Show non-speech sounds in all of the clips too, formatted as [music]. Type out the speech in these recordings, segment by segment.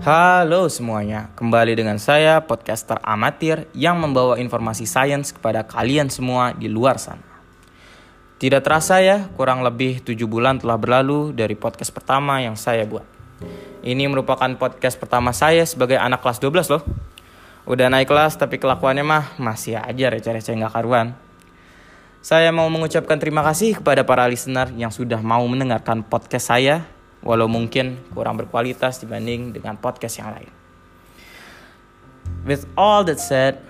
Halo semuanya, kembali dengan saya podcaster amatir yang membawa informasi sains kepada kalian semua di luar sana. Tidak terasa ya, kurang lebih 7 bulan telah berlalu dari podcast pertama yang saya buat. Ini merupakan podcast pertama saya sebagai anak kelas 12 loh. Udah naik kelas tapi kelakuannya mah masih aja receh-receh nggak karuan. Saya mau mengucapkan terima kasih kepada para listener yang sudah mau mendengarkan podcast saya walau mungkin kurang berkualitas dibanding dengan podcast yang lain. With all that said,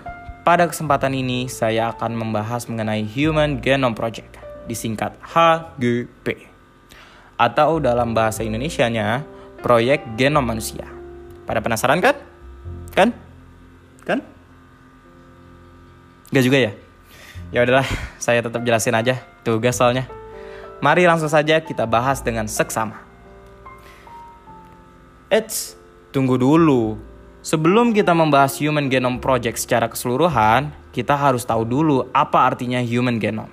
pada kesempatan ini saya akan membahas mengenai Human Genome Project, disingkat HGP. Atau dalam bahasa Indonesianya, Proyek Genom Manusia. Pada penasaran kan? Kan? Kan? Gak juga ya? Ya udahlah, saya tetap jelasin aja tugas soalnya. Mari langsung saja kita bahas dengan seksama. Eits, tunggu dulu. Sebelum kita membahas Human Genome Project secara keseluruhan, kita harus tahu dulu apa artinya Human Genome.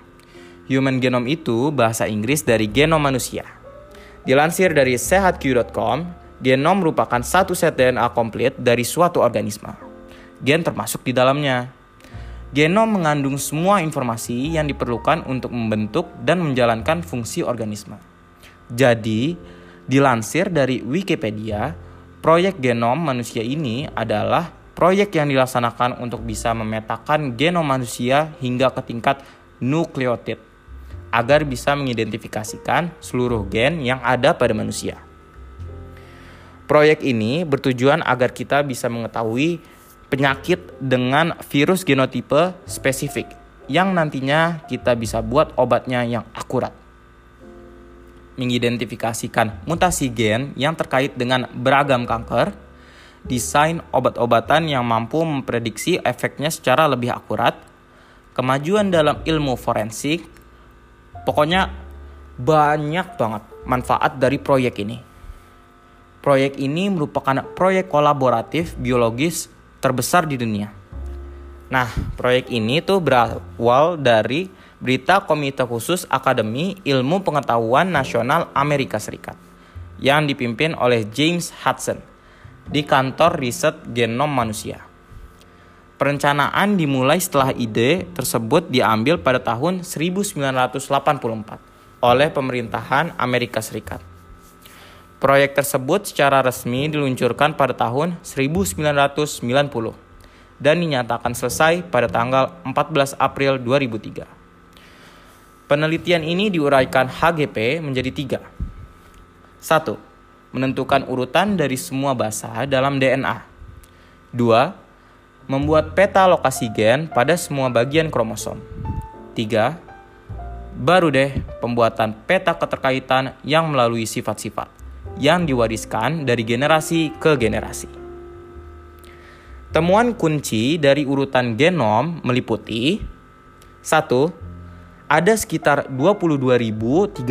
Human Genome itu bahasa Inggris dari genom manusia. Dilansir dari sehatq.com, genom merupakan satu set DNA komplit dari suatu organisme. Gen termasuk di dalamnya. Genom mengandung semua informasi yang diperlukan untuk membentuk dan menjalankan fungsi organisme. Jadi, Dilansir dari Wikipedia, proyek genom manusia ini adalah proyek yang dilaksanakan untuk bisa memetakan genom manusia hingga ke tingkat nukleotid agar bisa mengidentifikasikan seluruh gen yang ada pada manusia. Proyek ini bertujuan agar kita bisa mengetahui penyakit dengan virus genotipe spesifik yang nantinya kita bisa buat obatnya yang akurat mengidentifikasikan mutasi gen yang terkait dengan beragam kanker, desain obat-obatan yang mampu memprediksi efeknya secara lebih akurat, kemajuan dalam ilmu forensik, pokoknya banyak banget manfaat dari proyek ini. Proyek ini merupakan proyek kolaboratif biologis terbesar di dunia. Nah, proyek ini tuh berawal dari berita Komite Khusus Akademi Ilmu Pengetahuan Nasional Amerika Serikat yang dipimpin oleh James Hudson di kantor riset genom manusia. Perencanaan dimulai setelah ide tersebut diambil pada tahun 1984 oleh pemerintahan Amerika Serikat. Proyek tersebut secara resmi diluncurkan pada tahun 1990 dan dinyatakan selesai pada tanggal 14 April 2003. Penelitian ini diuraikan HGP menjadi tiga. Satu, menentukan urutan dari semua basa dalam DNA. Dua, membuat peta lokasi gen pada semua bagian kromosom. Tiga, baru deh pembuatan peta keterkaitan yang melalui sifat-sifat yang diwariskan dari generasi ke generasi. Temuan kunci dari urutan genom meliputi satu ada sekitar 22.300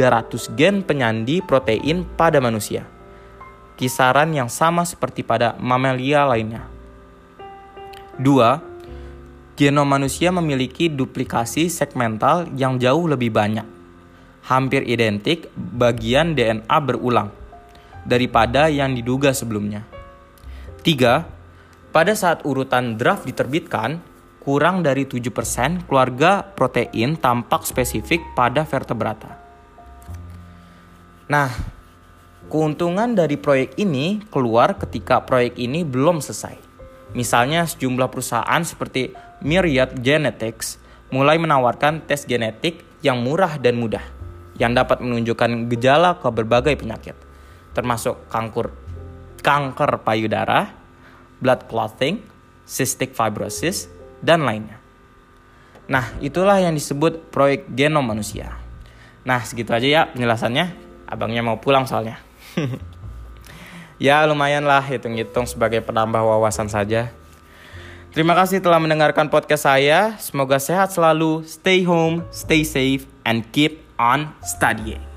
gen penyandi protein pada manusia. Kisaran yang sama seperti pada mamalia lainnya. 2. Genom manusia memiliki duplikasi segmental yang jauh lebih banyak. Hampir identik bagian DNA berulang daripada yang diduga sebelumnya. 3. Pada saat urutan draft diterbitkan, kurang dari 7% keluarga protein tampak spesifik pada vertebrata. Nah, keuntungan dari proyek ini keluar ketika proyek ini belum selesai. Misalnya sejumlah perusahaan seperti Myriad Genetics mulai menawarkan tes genetik yang murah dan mudah yang dapat menunjukkan gejala ke berbagai penyakit termasuk kanker kanker payudara, blood clotting, cystic fibrosis, dan lainnya. Nah, itulah yang disebut proyek genom manusia. Nah, segitu aja ya penjelasannya. Abangnya mau pulang soalnya. [laughs] ya, lumayan lah hitung-hitung sebagai penambah wawasan saja. Terima kasih telah mendengarkan podcast saya. Semoga sehat selalu, stay home, stay safe, and keep on studying.